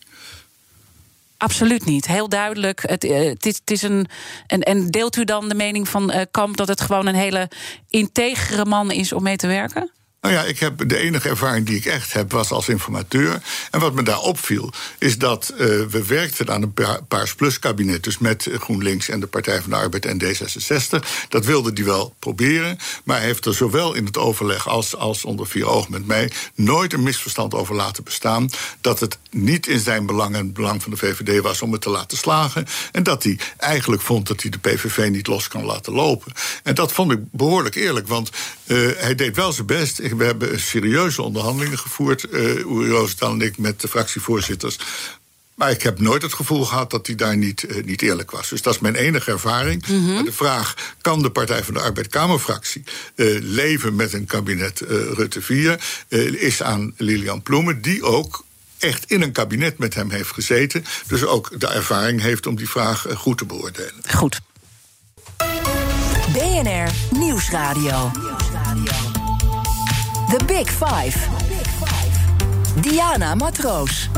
Absoluut niet. Heel duidelijk. Het, uh, het, is, een. En, en deelt u dan de mening van uh, Kamp dat het gewoon een hele integere man is om mee te werken? Nou ja, ik heb de enige ervaring die ik echt heb was als informateur. En wat me daar opviel, is dat uh, we werkten aan een Paars Plus kabinet. Dus met GroenLinks en de Partij van de Arbeid en D66. Dat wilde hij wel proberen. Maar hij heeft er zowel in het overleg als, als onder vier ogen met mij nooit een misverstand over laten bestaan. Dat het niet in zijn belang en het belang van de VVD was om het te laten slagen. En dat hij eigenlijk vond dat hij de PVV niet los kan laten lopen. En dat vond ik behoorlijk eerlijk, want uh, hij deed wel zijn best we hebben serieuze onderhandelingen gevoerd, uh, Uri en ik, met de fractievoorzitters. Maar ik heb nooit het gevoel gehad dat hij daar niet, uh, niet eerlijk was. Dus dat is mijn enige ervaring. Mm -hmm. De vraag: kan de Partij van de Arbeid Kamerfractie uh, leven met een kabinet uh, Rutte 4? is aan Lilian Ploemen, die ook echt in een kabinet met hem heeft gezeten. Dus ook de ervaring heeft om die vraag goed te beoordelen. Goed. BNR Nieuwsradio. The Big Five. Diana Matroos.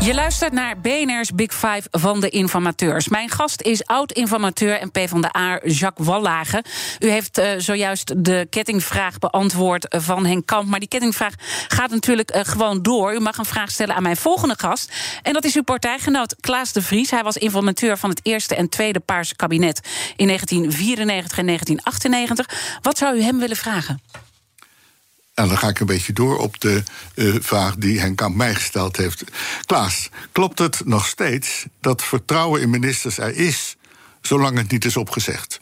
Je luistert naar BNR's Big Five van de informateurs. Mijn gast is oud-informateur en PvdA Jacques Wallage. U heeft uh, zojuist de kettingvraag beantwoord van Henk Kamp. Maar die kettingvraag gaat natuurlijk uh, gewoon door. U mag een vraag stellen aan mijn volgende gast. En dat is uw partijgenoot Klaas de Vries. Hij was informateur van het eerste en tweede Paarse kabinet in 1994 en 1998. Wat zou u hem willen vragen? En dan ga ik een beetje door op de uh, vraag die Henk Kamp mij gesteld heeft. Klaas, klopt het nog steeds dat vertrouwen in ministers er is, zolang het niet is opgezegd?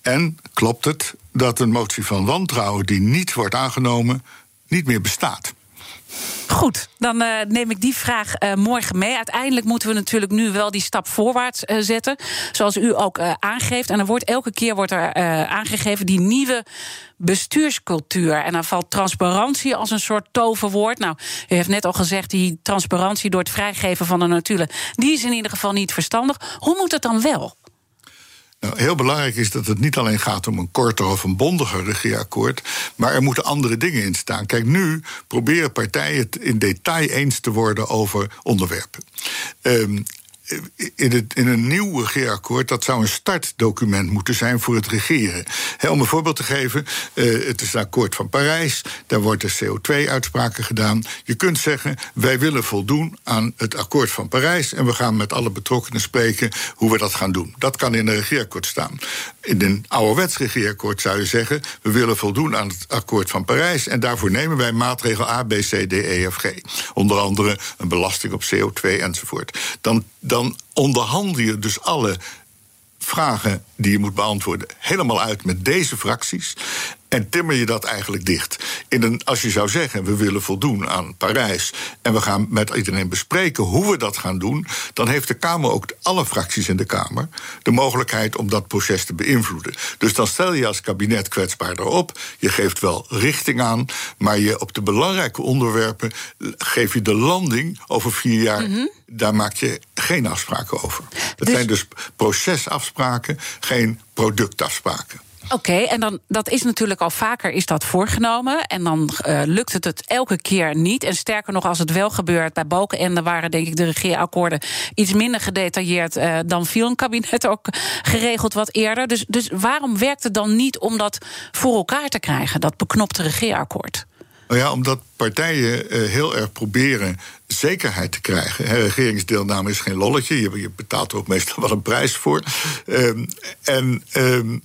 En klopt het dat een motie van wantrouwen die niet wordt aangenomen, niet meer bestaat? Goed, dan uh, neem ik die vraag uh, morgen mee. Uiteindelijk moeten we natuurlijk nu wel die stap voorwaarts uh, zetten. Zoals u ook aangeeft. En er wordt elke keer wordt er aangegeven die nieuwe bestuurscultuur. En dan valt transparantie als een soort toverwoord. Nou, u heeft net al gezegd, die transparantie door het vrijgeven van de notulen... die is in ieder geval niet verstandig. Hoe moet het dan wel? Nou, heel belangrijk is dat het niet alleen gaat om een korter of een bondiger regeerakkoord, maar er moeten andere dingen in staan. Kijk, nu proberen partijen het in detail eens te worden over onderwerpen. Um, in, in een nieuw regeerakkoord, dat zou een startdocument moeten zijn voor het regeren. om een voorbeeld te geven, uh, het is een akkoord van Parijs, daar worden CO2-uitspraken gedaan. Je kunt zeggen, wij willen voldoen aan het akkoord van Parijs en we gaan met alle betrokkenen spreken hoe we dat gaan doen. Dat kan in een regeerakkoord staan. In een ouderwets regeerakkoord zou je zeggen, we willen voldoen aan het akkoord van Parijs en daarvoor nemen wij maatregel A, B, C, D, E, F, G. Onder andere een belasting op CO2 enzovoort. Dan dan onderhandel je dus alle vragen die je moet beantwoorden helemaal uit met deze fracties. En timmer je dat eigenlijk dicht. In een, als je zou zeggen, we willen voldoen aan Parijs. en we gaan met iedereen bespreken hoe we dat gaan doen. dan heeft de Kamer ook, alle fracties in de Kamer. de mogelijkheid om dat proces te beïnvloeden. Dus dan stel je als kabinet kwetsbaarder op. Je geeft wel richting aan. maar je op de belangrijke onderwerpen. geef je de landing over vier jaar. Mm -hmm. Daar maak je geen afspraken over. Dat dus... zijn dus procesafspraken, geen productafspraken. Oké, en dan dat is natuurlijk al vaker is dat voorgenomen. En dan uh, lukt het het elke keer niet. En sterker nog, als het wel gebeurt, bij Balkenende waren denk ik de regeerakkoorden iets minder gedetailleerd uh, dan viel een kabinet ook geregeld wat eerder. Dus, dus waarom werkt het dan niet om dat voor elkaar te krijgen, dat beknopte regeerakkoord? Nou ja, omdat partijen uh, heel erg proberen zekerheid te krijgen. Regeringsdeelname is geen lolletje. Je, betaalt er ook meestal wel een prijs voor. Um, en um,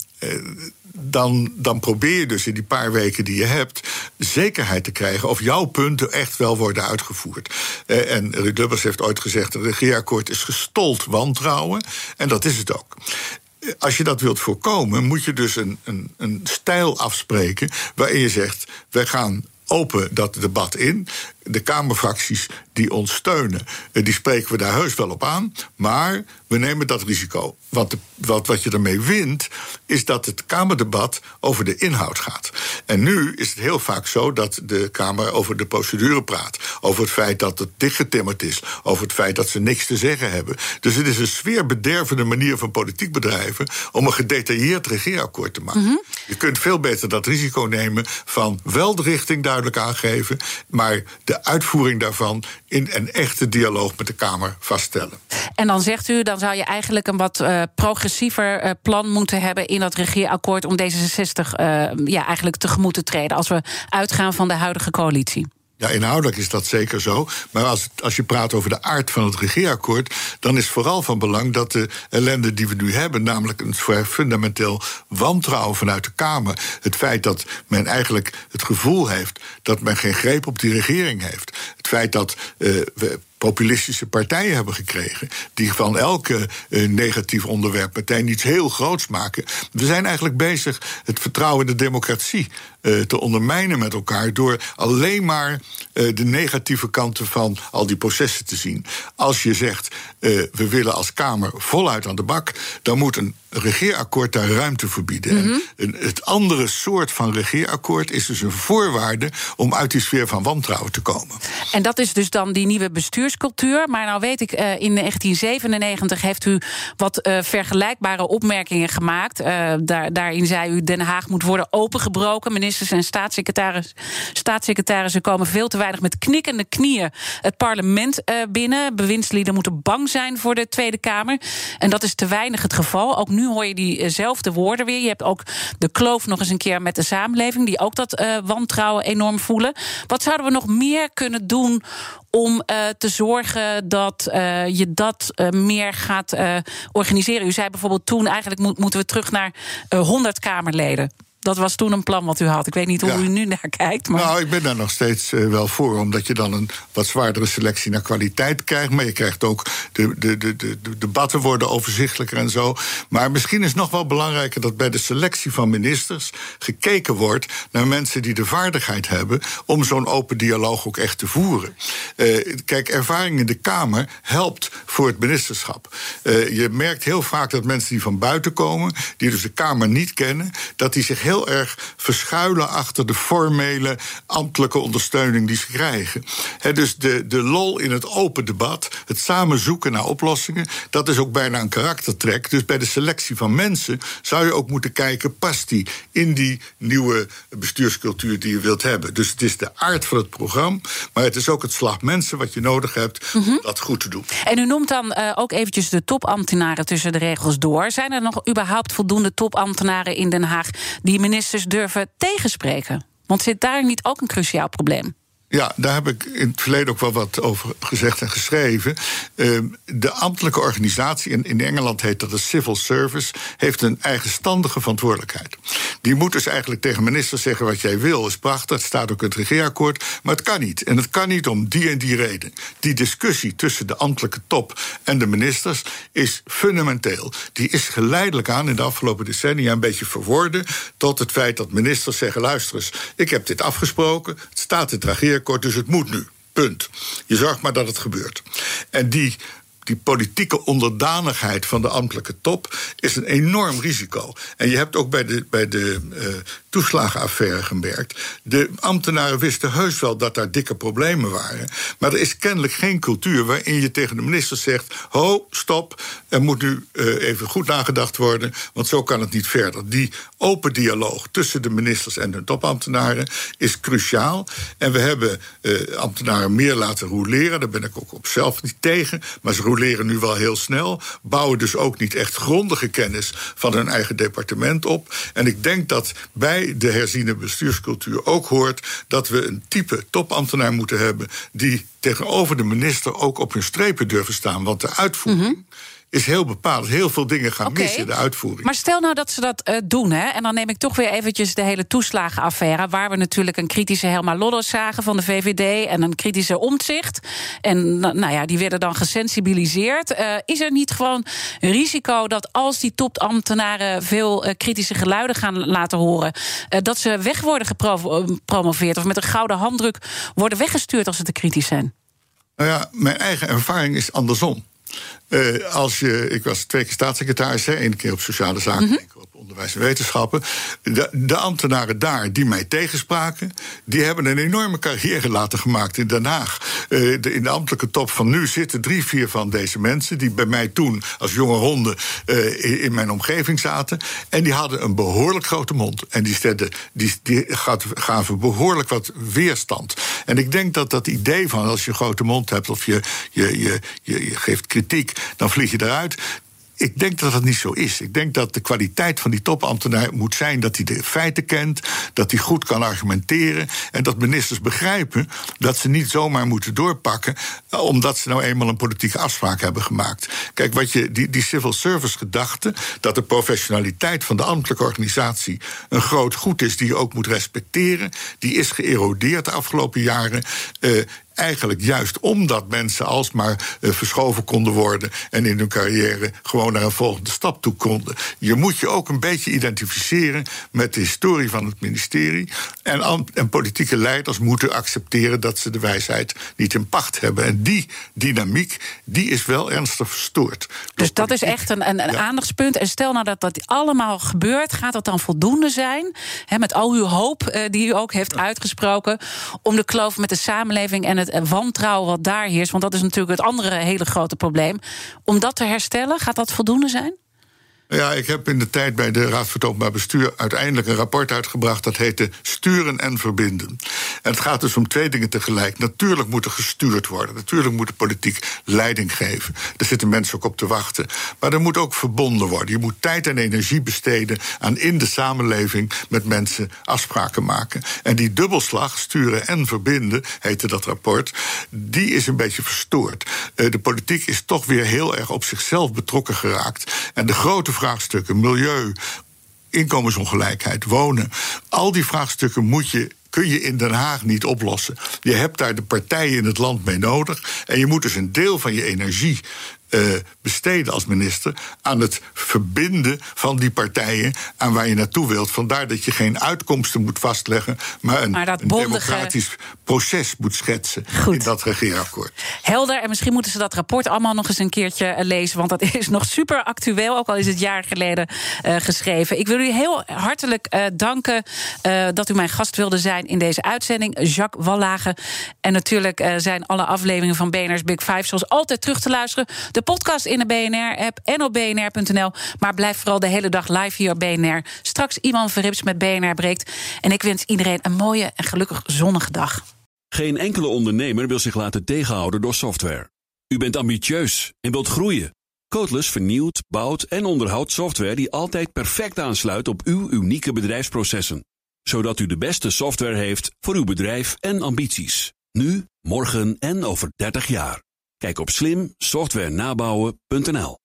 dan, dan probeer je dus in die paar weken die je hebt zekerheid te krijgen of jouw punten echt wel worden uitgevoerd. Uh, en Ruud Lubbers heeft ooit gezegd: een regeerakkoord is gestold wantrouwen. En dat is het ook als je dat wilt voorkomen, moet je dus een, een, een stijl afspreken waarin je zegt: wij gaan open dat debat in. De Kamerfracties die ons steunen, eh, die spreken we daar heus wel op aan. Maar we nemen dat risico. Want de, wat, wat je ermee wint, is dat het Kamerdebat over de inhoud gaat. En nu is het heel vaak zo dat de Kamer over de procedure praat. Over het feit dat het dichtgetimmerd is. Over het feit dat ze niks te zeggen hebben. Dus het is een sfeerbedervende manier van politiek bedrijven om een gedetailleerd regeerakkoord te maken. Mm -hmm. Je kunt veel beter dat risico nemen van wel de richting duidelijk aangeven, maar de uitvoering daarvan in een echte dialoog met de Kamer vaststellen. En dan zegt u, dan zou je eigenlijk een wat uh, progressiever uh, plan moeten hebben in dat regeerakkoord om D66 uh, ja, eigenlijk tegemoet te treden als we uitgaan van de huidige coalitie. Ja, inhoudelijk is dat zeker zo. Maar als, als je praat over de aard van het regeerakkoord, dan is vooral van belang dat de ellende die we nu hebben, namelijk een fundamenteel wantrouwen vanuit de Kamer, het feit dat men eigenlijk het gevoel heeft dat men geen greep op die regering heeft, het feit dat uh, we populistische partijen hebben gekregen. die van elke uh, negatief onderwerp meteen iets heel groots maken. We zijn eigenlijk bezig het vertrouwen in de democratie uh, te ondermijnen met elkaar. door alleen maar uh, de negatieve kanten van al die processen te zien. Als je zegt. we willen als Kamer voluit aan de bak. dan moet een regeerakkoord daar ruimte voor bieden. Mm -hmm. en het andere soort van regeerakkoord is dus een voorwaarde om uit die sfeer van wantrouwen te komen. En dat is dus dan die nieuwe bestuurscultuur. Maar nou weet ik, uh, in 1997 heeft u wat uh, vergelijkbare opmerkingen gemaakt. Uh, daar, daarin zei u: Den Haag moet worden opengebroken. Ministers en staatssecretaris, staatssecretarissen komen veel te weinig met knikkende knieën het parlement binnen. Bewindslieden moeten bang zijn voor de Tweede Kamer. En dat is te weinig het geval. Ook nu hoor je diezelfde woorden weer. Je hebt ook de kloof nog eens een keer met de samenleving, die ook dat uh, wantrouwen enorm voelen. Wat zouden we nog meer kunnen doen om uh, te zorgen dat uh, je dat meer gaat organiseren? U zei bijvoorbeeld toen eigenlijk mo moeten we terug naar 100 Kamerleden. Dat was toen een plan wat u had. Ik weet niet hoe ja. u nu naar kijkt. Maar... Nou, ik ben daar nog steeds uh, wel voor. Omdat je dan een wat zwaardere selectie naar kwaliteit krijgt. Maar je krijgt ook. De, de, de, de, de debatten worden overzichtelijker en zo. Maar misschien is nog wel belangrijker dat bij de selectie van ministers. gekeken wordt naar mensen die de vaardigheid hebben. om zo'n open dialoog ook echt te voeren. Uh, kijk, ervaring in de Kamer helpt voor het ministerschap. Uh, je merkt heel vaak dat mensen die van buiten komen. die dus de Kamer niet kennen. dat die zich heel heel erg verschuilen achter de formele ambtelijke ondersteuning die ze krijgen. He, dus de, de lol in het open debat, het samen zoeken naar oplossingen, dat is ook bijna een karaktertrek. Dus bij de selectie van mensen zou je ook moeten kijken, past die in die nieuwe bestuurscultuur die je wilt hebben. Dus het is de aard van het programma, maar het is ook het slag mensen wat je nodig hebt om mm -hmm. dat goed te doen. En u noemt dan uh, ook eventjes de topambtenaren tussen de regels door. Zijn er nog überhaupt voldoende topambtenaren in Den Haag die ministers durven tegenspreken? Want zit daar niet ook een cruciaal probleem? Ja, daar heb ik in het verleden ook wel wat over gezegd en geschreven. Uh, de ambtelijke organisatie, in, in Engeland heet dat de civil service, heeft een eigenstandige verantwoordelijkheid. Die moet dus eigenlijk tegen ministers zeggen: wat jij wil is prachtig, staat ook in het regeerakkoord, maar het kan niet. En het kan niet om die en die reden. Die discussie tussen de ambtelijke top en de ministers is fundamenteel. Die is geleidelijk aan in de afgelopen decennia een beetje verworden tot het feit dat ministers zeggen: luister eens, ik heb dit afgesproken, het staat in het regeerakkoord dus het moet nu. Punt. Je zorgt maar dat het gebeurt. En die die politieke onderdanigheid van de ambtelijke top is een enorm risico. En je hebt ook bij de, bij de uh, toeslagenaffaire gemerkt. De ambtenaren wisten heus wel dat daar dikke problemen waren. Maar er is kennelijk geen cultuur waarin je tegen de minister zegt: ho, stop, er moet nu uh, even goed nagedacht worden, want zo kan het niet verder. Die open dialoog tussen de ministers en de topambtenaren is cruciaal. En we hebben uh, ambtenaren meer laten roleren. Daar ben ik ook op zelf niet tegen. Maar ze roleren nu wel heel snel. Bouwen dus ook niet echt grondige kennis van hun eigen departement op. En ik denk dat bij de herziene bestuurscultuur ook hoort dat we een type topambtenaar moeten hebben die tegenover de minister ook op hun strepen durven staan. Want de uitvoering. -hmm is heel bepaald. Heel veel dingen gaan okay. mis in de uitvoering. Maar stel nou dat ze dat uh, doen, hè, en dan neem ik toch weer eventjes de hele toeslagenaffaire... waar we natuurlijk een kritische Helma Lodder zagen van de VVD... en een kritische omzicht. En nou ja, die werden dan gesensibiliseerd. Uh, is er niet gewoon risico dat als die topambtenaren... veel uh, kritische geluiden gaan laten horen... dat ze weg worden gepromoveerd... of met een gouden handdruk worden weggestuurd als ze te kritisch zijn? Nou ja, mijn eigen ervaring is andersom. Uh, als je, ik was twee keer staatssecretaris, één keer op sociale zaken, mm -hmm. Onderwijs en wetenschappen. De, de, ambtenaren daar die mij tegenspraken, die hebben een enorme carrière laten gemaakt in Den Haag. Uh, de, in de ambtelijke top van nu zitten drie, vier van deze mensen die bij mij toen als jonge honden uh, in, mijn omgeving zaten. En die hadden een behoorlijk grote mond. En die, steden, die, die gaven behoorlijk wat weerstand. En ik denk dat dat idee van als je een grote mond hebt of je, je, je, je, je geeft kritiek, dan vlieg je eruit ik denk dat dat niet zo is. Ik denk dat de kwaliteit van die topambtenaar moet zijn dat hij de feiten kent, dat hij goed kan argumenteren en dat ministers begrijpen dat ze niet zomaar moeten doorpakken eh, omdat ze nou eenmaal een politieke afspraak hebben gemaakt. Kijk, wat je, die, die civil service gedachte, dat de professionaliteit van de ambtelijke organisatie een groot goed is die je ook moet respecteren, die is geërodeerd de afgelopen jaren. Uh, eigenlijk juist omdat mensen alsmaar uh, verschoven konden worden en in hun carrière gewoon naar een volgende stap toe konden. Je moet je ook een beetje identificeren met de historie van het ministerie. En, en politieke leiders moeten accepteren dat ze de wijsheid niet in pacht hebben. En die dynamiek, die is wel ernstig verstoord. Dus dat is echt een, een, een aandachtspunt. En stel nou dat dat allemaal gebeurt, gaat dat dan voldoende zijn? met al uw hoop uh, die u ook heeft uitgesproken om de kloof met de samenleving en het het wantrouwen wat daar heerst, want dat is natuurlijk het andere hele grote probleem. Om dat te herstellen, gaat dat voldoende zijn? Ja, ik heb in de tijd bij de Raad Openbaar Bestuur uiteindelijk een rapport uitgebracht dat heette Sturen en Verbinden. En het gaat dus om twee dingen tegelijk. Natuurlijk moet er gestuurd worden. Natuurlijk moet de politiek leiding geven. Daar zitten mensen ook op te wachten. Maar er moet ook verbonden worden. Je moet tijd en energie besteden aan in de samenleving met mensen afspraken maken. En die dubbelslag, sturen en verbinden, heette dat rapport, die is een beetje verstoord. Eh, de politiek is toch weer heel erg op zichzelf betrokken geraakt. En de grote vraagstukken, milieu, inkomensongelijkheid, wonen. Al die vraagstukken moet je kun je in Den Haag niet oplossen. Je hebt daar de partijen in het land mee nodig. En je moet dus een deel van je energie uh, besteden als minister aan het verbinden van die partijen aan waar je naartoe wilt. Vandaar dat je geen uitkomsten moet vastleggen, maar een, maar een democratisch proces moet schetsen Goed. in dat regeerakkoord. Helder, en misschien moeten ze dat rapport allemaal nog eens een keertje eh, lezen, want dat is nog super actueel, ook al is het jaar geleden uh, geschreven. Ik wil u heel hartelijk uh, danken dat u mijn gast wilde zijn in deze uitzending, Jacques Wallage. En natuurlijk zijn alle afleveringen van BNR's Big Five zoals altijd terug te luisteren de podcast in de BNR-app en op bnr.nl. Maar blijf vooral de hele dag live hier op BNR. Straks Iman Verrips met BNR breekt. En ik wens iedereen een mooie en gelukkig zonnige dag. Geen enkele ondernemer wil zich laten tegenhouden door software. U bent ambitieus en wilt groeien. Codeless vernieuwt, bouwt en onderhoudt software die altijd perfect aansluit op uw unieke bedrijfsprocessen. Zodat u de beste software heeft voor uw bedrijf en ambities. Nu, morgen en over 30 jaar. Kijk op slimsoftwarenabouwen.nl